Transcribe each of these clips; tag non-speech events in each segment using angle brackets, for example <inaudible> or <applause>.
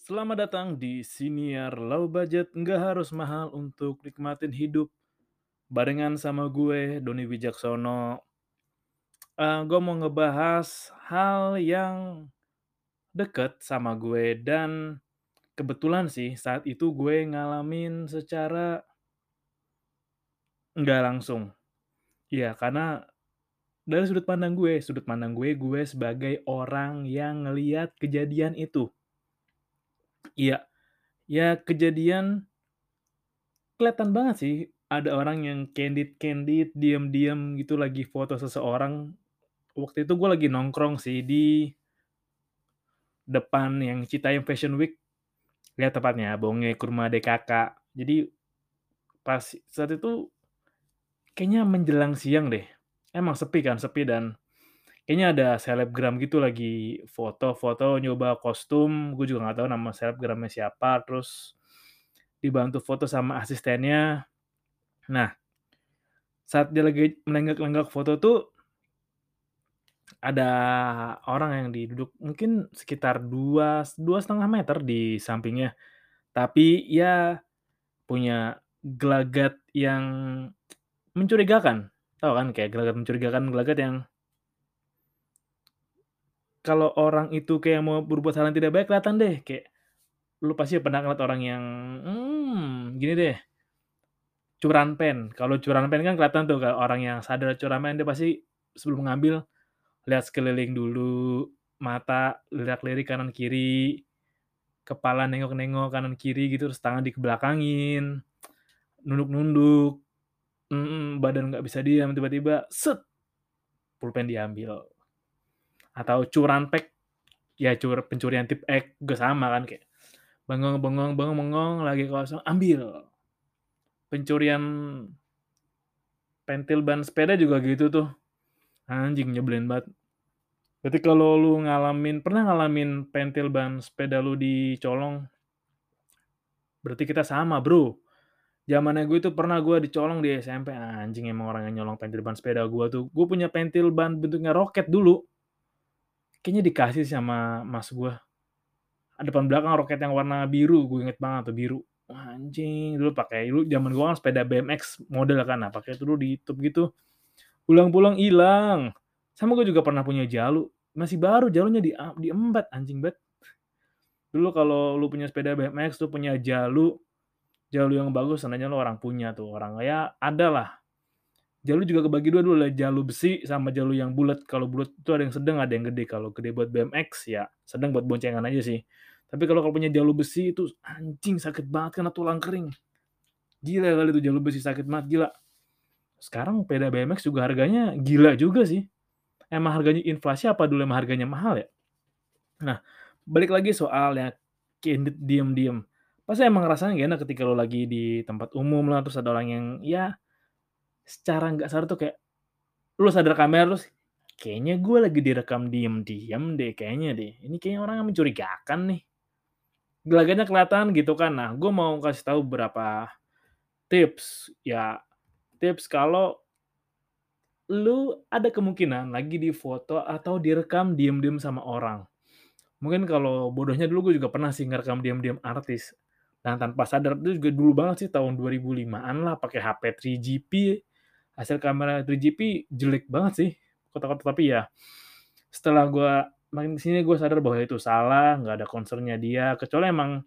Selamat datang di Siniar Low Budget, nggak harus mahal untuk nikmatin hidup. Barengan sama gue, Doni Wijaksono. Eh, gue mau ngebahas hal yang deket sama gue dan kebetulan sih saat itu gue ngalamin secara nggak langsung. Iya, karena dari sudut pandang gue, sudut pandang gue, gue sebagai orang yang ngeliat kejadian itu. Iya, ya kejadian kelihatan banget sih ada orang yang candid-candid, diam-diam gitu lagi foto seseorang. Waktu itu gue lagi nongkrong sih di depan yang Citayam Fashion Week, ya tepatnya Bonge Kurma DKK. Jadi pas saat itu kayaknya menjelang siang deh. Emang sepi kan, sepi dan kayaknya ada selebgram gitu lagi foto-foto nyoba kostum, gue juga nggak tahu nama selebgramnya siapa, terus dibantu foto sama asistennya. Nah, saat dia lagi menenggak-nenggak foto tuh ada orang yang di duduk mungkin sekitar dua dua setengah meter di sampingnya. Tapi ya punya gelagat yang mencurigakan. Tahu kan kayak gelagat mencurigakan, gelagat yang kalau orang itu kayak mau berbuat hal yang tidak baik kelihatan deh kayak lu pasti pernah ngeliat orang yang, mmm, gini deh, curan pen. Kalau curan pen kan kelihatan tuh kalau orang yang sadar curan pen dia pasti sebelum ngambil lihat sekeliling dulu, mata lirik-lirik kanan kiri, kepala nengok-nengok kanan kiri gitu, terus tangan dikebelakangin, nunduk-nunduk, mhm, badan nggak bisa diam, tiba-tiba set, pulpen diambil. Atau curan pek, ya cur pencurian tip ek juga sama kan kayak bengong bengong bengong bengong lagi kosong, ambil. Pencurian pentil ban sepeda juga gitu tuh. Anjing nyebelin banget. Berarti kalau lu ngalamin pernah ngalamin pentil ban sepeda lu dicolong? Berarti kita sama, Bro. Zamannya gue tuh pernah gue dicolong di SMP, anjing emang orang yang nyolong pentil ban sepeda gue tuh. Gue punya pentil ban bentuknya roket dulu. Kayaknya dikasih sama mas gue. Depan belakang roket yang warna biru, gue inget banget tuh biru. Anjing, dulu pakai dulu zaman gue kan sepeda BMX model kan, nah pakai itu dulu ditutup gitu. Pulang-pulang hilang. Sama gue juga pernah punya jalu, masih baru jalunya di diembat, anjing banget. Dulu kalau lu punya sepeda BMX tuh punya jalu, jalu yang bagus tandanya lu orang punya tuh, orang ya ada lah. Jalu juga kebagi dua dulu, ada jalu besi sama jalu yang bulat. Kalau bulat itu ada yang sedang, ada yang gede. Kalau gede buat BMX ya sedang buat boncengan aja sih. Tapi kalau kalau punya jalu besi itu anjing sakit banget kena tulang kering. Gila kali itu jalu besi sakit banget, gila. Sekarang sepeda BMX juga harganya gila juga sih emang harganya inflasi apa dulu emang harganya mahal ya? Nah, balik lagi soalnya candid diem-diem. Pasti emang rasanya gak enak ketika lo lagi di tempat umum lah, terus ada orang yang ya secara nggak sadar tuh kayak lu sadar kamera terus kayaknya gue lagi direkam diem-diem deh kayaknya deh. Ini kayaknya orang yang mencurigakan nih. Gelagatnya kelihatan gitu kan. Nah, gue mau kasih tahu beberapa tips ya tips kalau lu ada kemungkinan lagi difoto atau direkam diem-diem sama orang. Mungkin kalau bodohnya dulu gue juga pernah sih ngerekam diem-diem artis. Dan tanpa sadar itu juga dulu banget sih tahun 2005-an lah pakai HP 3GP. Hasil kamera 3GP jelek banget sih. Kota-kota tapi ya setelah gue makin ke sini gue sadar bahwa itu salah, nggak ada concernnya dia. Kecuali emang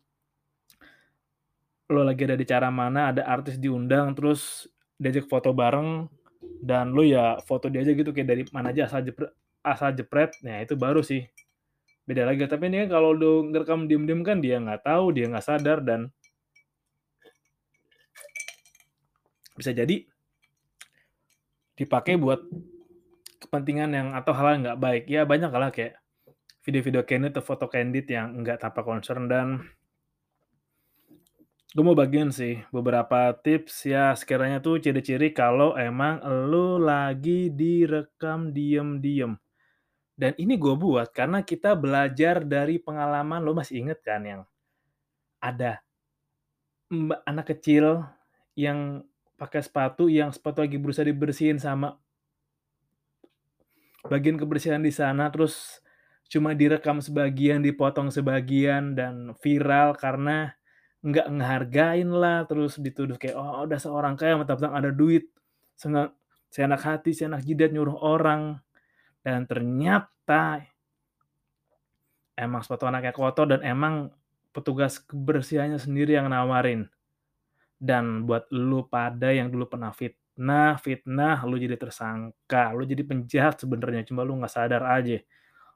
lo lagi ada di cara mana, ada artis diundang, terus diajak foto bareng, dan lu ya foto dia aja gitu kayak dari mana aja asal jepret asal jepret, nah itu baru sih beda lagi. Tapi ini kan kalau lu ngerekam diem-diem kan dia nggak tahu, dia nggak sadar dan bisa jadi dipakai buat kepentingan yang atau hal yang nggak baik. Ya banyak lah kayak video-video candid atau foto candid yang nggak tanpa concern dan gue mau bagiin sih beberapa tips ya sekiranya tuh ciri-ciri kalau emang lu lagi direkam diem-diem. Dan ini gue buat karena kita belajar dari pengalaman lo masih inget kan yang ada anak kecil yang pakai sepatu yang sepatu lagi berusaha dibersihin sama bagian kebersihan di sana terus cuma direkam sebagian, dipotong sebagian, dan viral karena nggak ngehargain lah, terus dituduh kayak, "Oh, dasar orang kaya mentang-mentang ada duit, seenak seenak hati, seenak jidat nyuruh orang." Dan ternyata emang sepatu anaknya kotor dan emang petugas kebersihannya sendiri yang nawarin. Dan buat lu pada yang dulu pernah fitnah fitnah, lu jadi tersangka, lu jadi penjahat sebenarnya, cuma lu nggak sadar aja.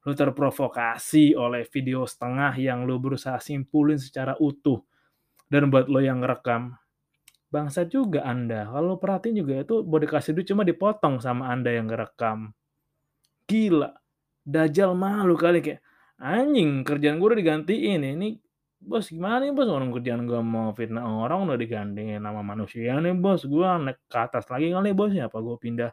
Lu terprovokasi oleh video setengah yang lu berusaha simpulin secara utuh. Dan buat lo yang ngerekam, bangsat juga Anda. Kalau perhatiin juga itu mau dikasih duit cuma dipotong sama Anda yang ngerekam. Gila, dajal malu kali kayak, "Anjing kerjaan gue udah digantiin, ini bos gimana nih bos, orang kerjaan gue mau fitnah orang udah digantiin sama manusia nih bos, gue naik ke atas lagi kali bosnya, apa gue pindah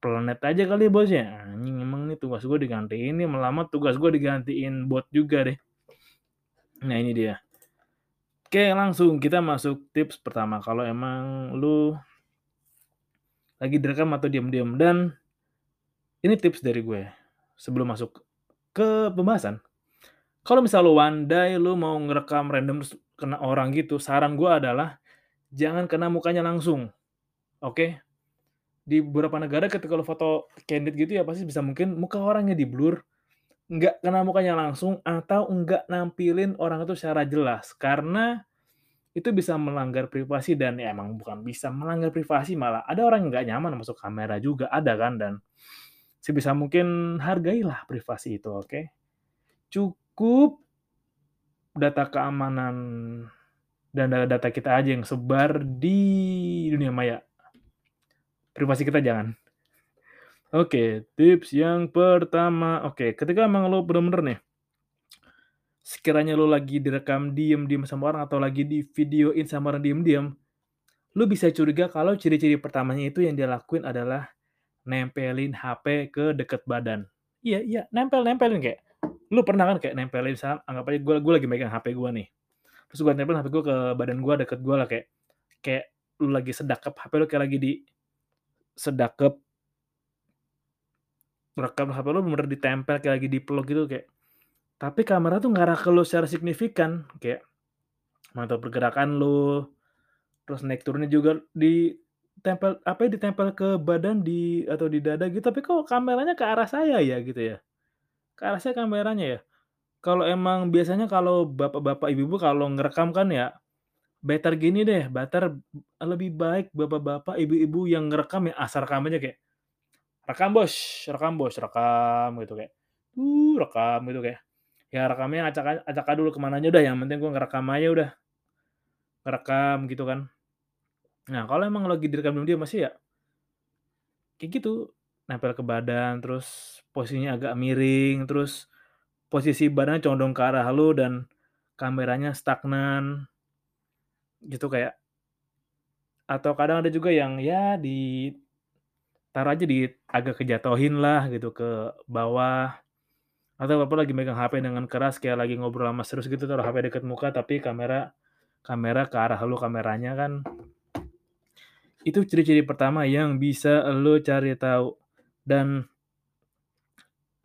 planet aja kali bos ya? Anjing emang nih tugas gue digantiin nih, melama tugas gue digantiin bot juga deh." Nah ini dia. Oke langsung kita masuk tips pertama, kalau emang lu lagi direkam atau diam-diam dan ini tips dari gue, sebelum masuk ke pembahasan. Kalau misal lu one day lu mau ngerekam random terus kena orang gitu, saran gue adalah jangan kena mukanya langsung, oke? Di beberapa negara ketika lu foto candid gitu ya pasti bisa mungkin muka orangnya di-blur, nggak kena mukanya langsung atau nggak nampilin orang itu secara jelas, karena itu bisa melanggar privasi dan ya emang bukan bisa melanggar privasi, malah ada orang yang nggak nyaman masuk kamera juga, ada kan, dan sebisa mungkin hargailah privasi itu, oke? Cukup data keamanan dan data-data kita aja yang sebar di dunia maya. Privasi kita jangan. Oke, tips yang pertama, oke, ketika emang lo bener-bener nih, sekiranya lo lagi direkam diem-diem sama orang atau lagi divideoin sama orang diem-diem, lu bisa curiga kalau ciri-ciri pertamanya itu yang dia lakuin adalah nempelin HP ke deket badan. Iya iya, nempel-nempelin kayak lu pernah kan kayak nempelin misal anggap aja gue lagi megang HP gue nih, terus gue nempelin HP gue ke badan gue, deket gue lah kayak kayak lu lagi sedekep, HP lu kayak lagi di sedekep rekam HP lu bener ditempel kayak lagi dipeluk gitu kayak. Tapi kamera tuh ngarah ke lu secara signifikan, kayak mantau pergerakan lu, terus naik turunnya juga ditempel apa ya, ditempel ke badan di atau di dada gitu, tapi kok kameranya ke arah saya ya gitu ya, ke arah saya kameranya ya. Kalau emang biasanya kalau bapak-bapak, ibu-ibu kalau ngerekam kan ya, better gini deh, better lebih baik bapak-bapak, ibu-ibu yang ngerekam ya asal rekam aja kayak, "Rekam bos rekam bos," rekam gitu kayak, uh, rekam gitu kayak, ya rekamnya acak acak dulu ke mananya udah yang penting gue ngerekam aja udah. Ngerekam gitu kan. Nah kalau emang lagi direkam diam-diam masih ya kayak gitu, nempel ke badan, terus posisinya agak miring, terus posisi badannya condong ke arah lu dan kameranya stagnan. Gitu kayak atau kadang ada juga yang ya di taruh aja di agak kejatuhin lah gitu ke bawah. Atau Bapak lagi megang HP dengan keras kayak lagi ngobrol sama serius gitu, taruh HP deket muka tapi kamera kamera ke arah lu kameranya kan. Itu ciri-ciri pertama yang bisa lu cari tahu. Dan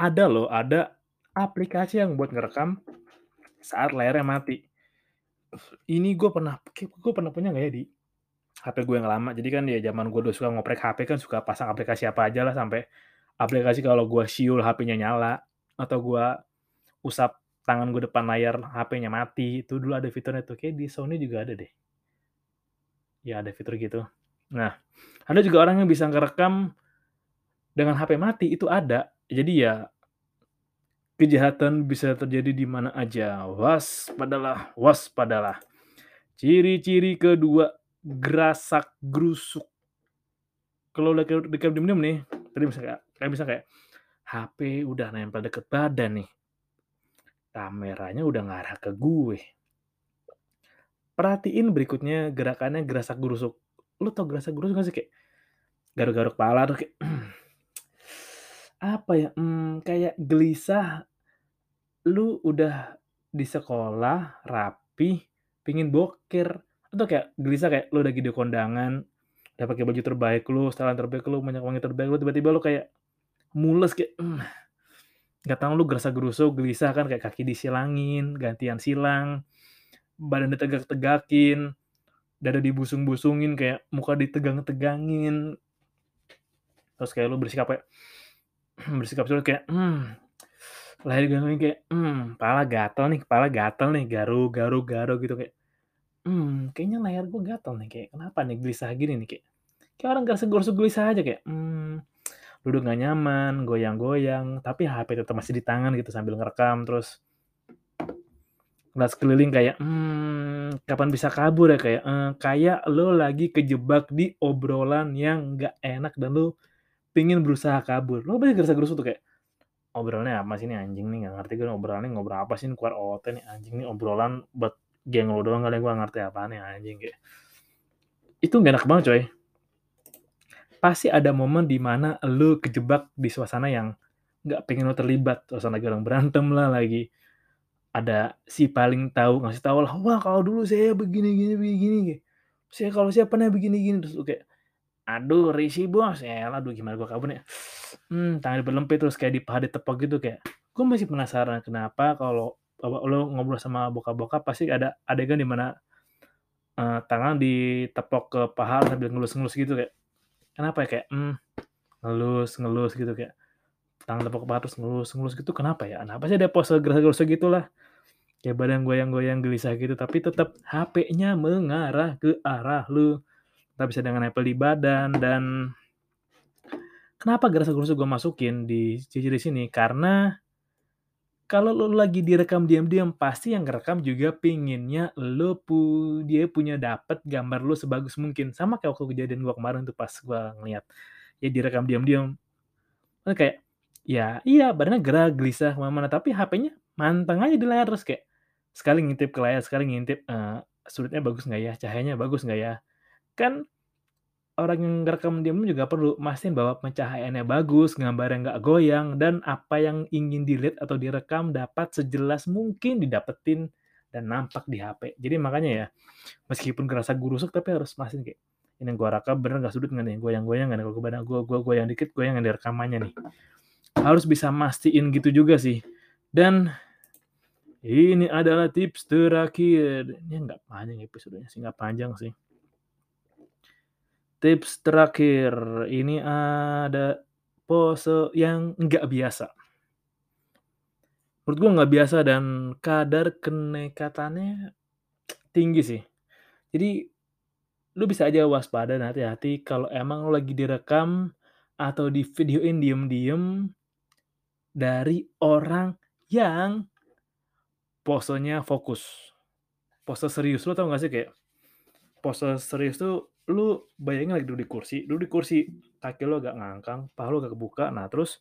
ada loh, ada aplikasi yang buat ngerekam saat layarnya mati. Ini gue pernah gue pernah punya nggak ya di HP gue yang lama. Jadi kan ya zaman gue udah suka ngoprek HP kan suka pasang aplikasi apa aja lah sampai aplikasi kalau gue siul HP-nya nyala atau gue usap tangan gue depan layar HP-nya mati. Itu dulu ada fiturnya tuh. Kayak di Sony juga ada deh. Ya ada fitur gitu. Nah, ada juga orang yang bisa ngerekam dengan HP mati itu ada. Jadi ya kejahatan bisa terjadi di mana aja. Waspadalah, waspadalah. Ciri-ciri kedua, gerasak gerusuk. Kalau udah rekam diam-diam nih, tadi bisa kayak kayak bisa kayak HP udah nempel deket badan nih. Kameranya udah ngarah ke gue. Perhatiin berikutnya gerakannya gerasak gerusuk. Lu tau gerasak gerusuk gak sih kayak garuk-garuk kepala tuh kayak <clears throat> apa ya, mmm, kayak gelisah. Lu udah di sekolah, rapi, pingin boker, atau kayak gelisah kayak lu lagi di kondangan, udah pakai baju terbaik lu, setelan terbaik lu, minyak wangi terbaik lu, tiba-tiba lu kayak mules kayak, mmm, nggak tahu lu gerasa-gerusuk, gelisah kan kayak kaki disilangin, gantian silang, badan ditegak-tegakin, dada dibusung-busungin, kayak muka ditegang-tegangin. Terus kayak lu bersikap kayak <clears throat> bersikap sulit kayak, mmm, leher digangguin kayak, mmm, kepala gatel nih kepala gatel nih, garuk garuk garuk gitu kayak, mmm, kayaknya leher gua gatel nih, kayak kenapa nih gelisah gini nih, kayak kayak orang gerasa-gerusuk gelisah aja kayak, mmm, duduk nggak nyaman, goyang-goyang, tapi HP tetep masih di tangan gitu sambil ngerekam, terus ngeliat sekeliling kayak, mmm, kapan bisa kabur ya, kayak, eee, kayak lu lagi kejebak di obrolan yang nggak enak dan lu pengen berusaha kabur. Lu pasti gerasa-gerusuk tuh kayak, "Obrolannya apa sih nih anjing nih, nggak ngerti gue obrolannya ngobrol apa sih, keluar OOT nih anjing nih, obrolan buat geng lu doang kali, gua nggak ngerti apaan nih anjing," kayak. Itu nggak enak banget coy. Pasti ada momen di mana lu kejebak di suasana yang nggak pengen lu terlibat, suasana lagi orang berantem lah, lagi ada si paling tahu ngasih tahu lah, "Wah kalau dulu saya begini gini begini, saya kalau saya pernah begini gini," terus lu kayak, "Aduh risih bos," yaelah aduh gimana gua kabur ya, mmm, tangan berlempit terus kayak di paha ditepok gitu kayak, gua masih penasaran kenapa kalau lu ngobrol sama bokap-bokap pasti ada adegan di mana, eee, tangan ditepok ke paha sambil ngelus-ngelus gitu kayak, kenapa ya, kayak, mmm, ngelus ngelus gitu kayak, tangan tepok ke paha terus ngelus-ngelus gitu kenapa ya? Kenapa sih ada pose gerasa-gerusuk gitulah, kayak badan goyang-goyang gelisah gitu, tapi tetep HP-nya mengarah ke arah lu, entah bisa dengan nempel di badan dan kenapa gerasa-gerusuk gua masukin di ciri-ciri sini, karena kalau lu lagi direkam diam-diam, pasti yang ngerekam juga pengennya lu pu dia punya dapet gambar lu sebagus mungkin. Sama kayak waktu kejadian gua kemarin tuh pas gua ngeliat ya direkam diam-diam. Kayak, ya iya badannya gerak, gelisah, ke mana-mana, tapi HP-nya manteng aja di layar, terus kayak sekali ngintip ke layar, sekali ngintip, eee, sudutnya bagus nggak ya, cahayanya bagus nggak ya. Kan orang yang ngerekam diam juga perlu mastiin bahwa pencahayaannya bagus, gambarnya nggak goyang, dan apa yang ingin dilihat atau direkam dapat sejelas mungkin didapetin dan nampak di HP. Jadi makanya ya, meskipun gerasa-gerusuk tapi harus mastiin kayak, ini yang gua rekam bener nggak, sudut nggak nih, goyang-goyang nggak nih, kalau badan gua gua goyang dikit, goyang nggak di rekamannya nih. Harus bisa mastiin gitu juga sih. Dan ini adalah tips terakhir, ini nggak panjang episodenya sih, nggak panjang sih. Tips terakhir, ini ada pose yang nggak biasa. Menurut gua nggak biasa dan kadar kenekatannya tinggi sih. Jadi, lu bisa aja waspada dan hati-hati kalau emang lu lagi direkam atau divideoin diem-diem dari orang yang posenya fokus, pose serius. Lu tahu nggak sih kayak pose serius tuh lu bayangin lagi duduk di kursi, duduk di kursi, kaki lu agak ngangkang, paha lu agak kebuka, nah terus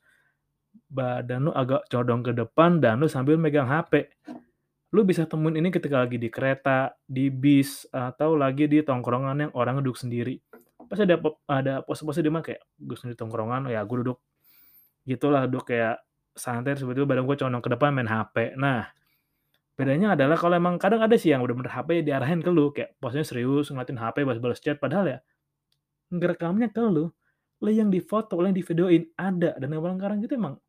badan lu agak condong ke depan dan lu sambil megang HP. Lu bisa temuin ini ketika lagi di kereta, di bis, atau lagi di tongkrongan yang orang duduk sendiri. Pasti ada ada pose-pose di mana kayak gua sendiri tongkrongan, ya gua duduk gitulah, duduk kayak santai, tiba-tiba badan gua condong ke depan main HP. Nah, bedanya adalah kalau emang kadang ada sih yang bener-bener HP diarahin ke lu, kayak posenya serius, ngeliatin HP, balas-balas chat, padahal ya ngerekamnya ke lu, lu yang difoto, lu yang divideoin, ada, dan yang sekarang gitu emang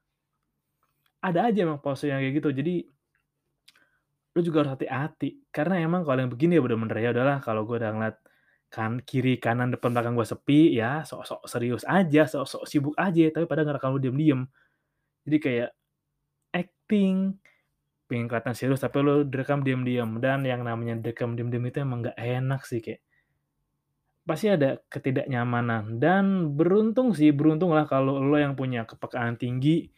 ada aja emang pose yang kayak gitu. Jadi lu juga harus hati-hati, karena emang kalau yang begini ya bener-bener ya udahlah kalau gua udah ngeliat kan kiri, kanan, depan, belakang gua sepi, ya sok-sok serius aja, sok-sok sibuk aja, tapi padahal ngerekam lu diem-diem. Jadi kayak akting, pengen kelihatan serius tapi lu direkam diem-diem, dan yang namanya direkam diem-diem itu emang nggak enak sih, kayak pasti ada ketidaknyamanan dan beruntung sih, beruntunglah kalau lu yang punya kepekaan tinggi,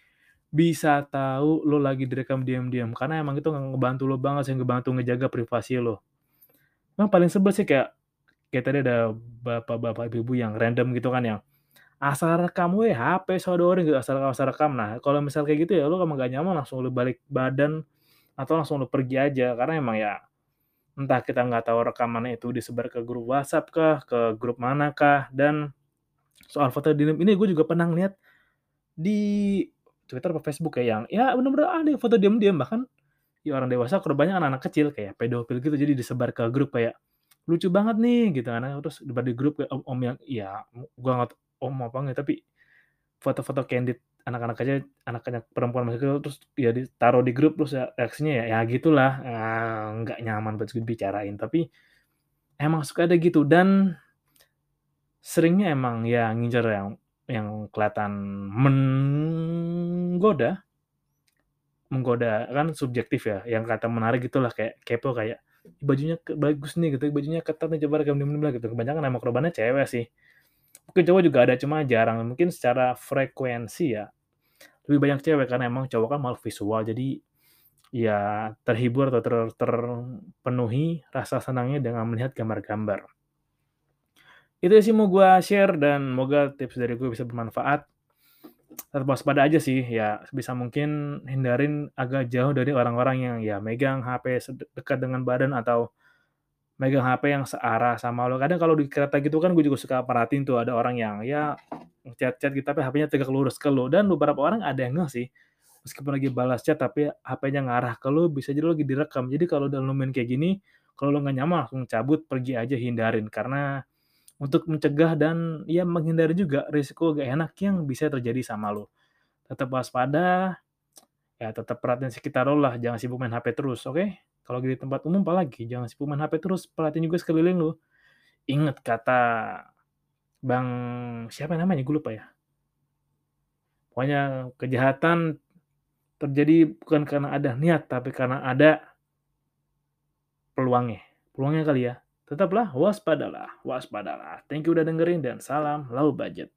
bisa tahu lu lagi direkam diam-diam, karena emang itu ngebantu lu banget sih, ngebantu ngejaga privasi lu. Emang paling sebel sih kayak kayak tadi ada bapak-bapak, ibu-ibu yang random gitu kan, yang asal rekam we, HP sodorin gitu, asal asal rekam. Nah, kalau misal kayak gitu ya lu emang nggak nyaman langsung lu balik badan atau langsung lu pergi aja, karena emang ya entah kita nggak tahu rekamannya itu disebar ke grup WhatsApp kah, ke grup mana kah, dan soal foto diem ini gue juga pernah ngeliat di Twitter apa Facebook ya, yang ya bener-bener ada foto diem-diem, bahkan ya orang dewasa korbannya anak-anak kecil kayak pedofil gitu, jadi disebar ke grup kayak, "Lucu banget nih," gitu kan, terus disebar di grup kayak om-om yang ya gua nggak om apa enggak, tapi foto-foto candid anak-anak aja anak-anak perempuan masuk ke terus ya ditaruh di grup terus ya reaksinya ya ya gitulah, eee, nggak nyaman buat dibicarain. Tapi emang suka ada gitu dan seringnya emang ya ngincer yang yang kelihatan menggoda menggoda, kan subjektif ya, yang kelihatan menarik gitulah kayak kepo kayak, "Bajunya bagus nih," gitu, "bajunya ketat nih, coba rekam," gitu. Kebanyakan emang korbannya cewek sih. Mungkin cowok juga ada, cuma jarang. Mungkin secara frekuensi ya, lebih banyak cewek karena emang cowok kan makhluk visual, jadi ya terhibur atau ter terpenuhi rasa senangnya dengan melihat gambar-gambar. Itu sih mau gua share dan moga tips dari gue bisa bermanfaat. Tetap waspada aja sih, ya sebisa mungkin hindarin agak jauh dari orang-orang yang ya megang HP dekat dengan badan atau megang HP yang searah sama lu. Kadang kalau di kereta gitu kan gue juga suka perhatiin tuh ada orang yang ya chat-chat gitu tapi HP-nya tegak lurus ke lu dan beberapa orang ada yang ngeh sih, meskipun lagi balas chat tapi HP-nya ngarah ke lu, bisa jadi lu lagi direkam. Jadi kalau udah main kayak gini, kalau lu nggak nyaman langsung cabut, pergi aja, hindarin. Karena untuk mencegah dan ya menghindari juga risiko nggak enak yang bisa terjadi sama lu. Tetap waspada, ya tetap perhatiin sekitar lu lah, jangan sibuk main HP terus, oke? Kalau di tempat umum apalagi, jangan sibuk main HP terus, perhatiin juga sekeliling lu. Ingat kata Bang siapa namanya, gue lupa ya. Pokoknya kejahatan terjadi bukan karena ada niat, tapi karena ada peluangnya. Peluangnya kali ya. Tetaplah waspadalah, waspadalah. Thank you udah dengerin dan salam low budget.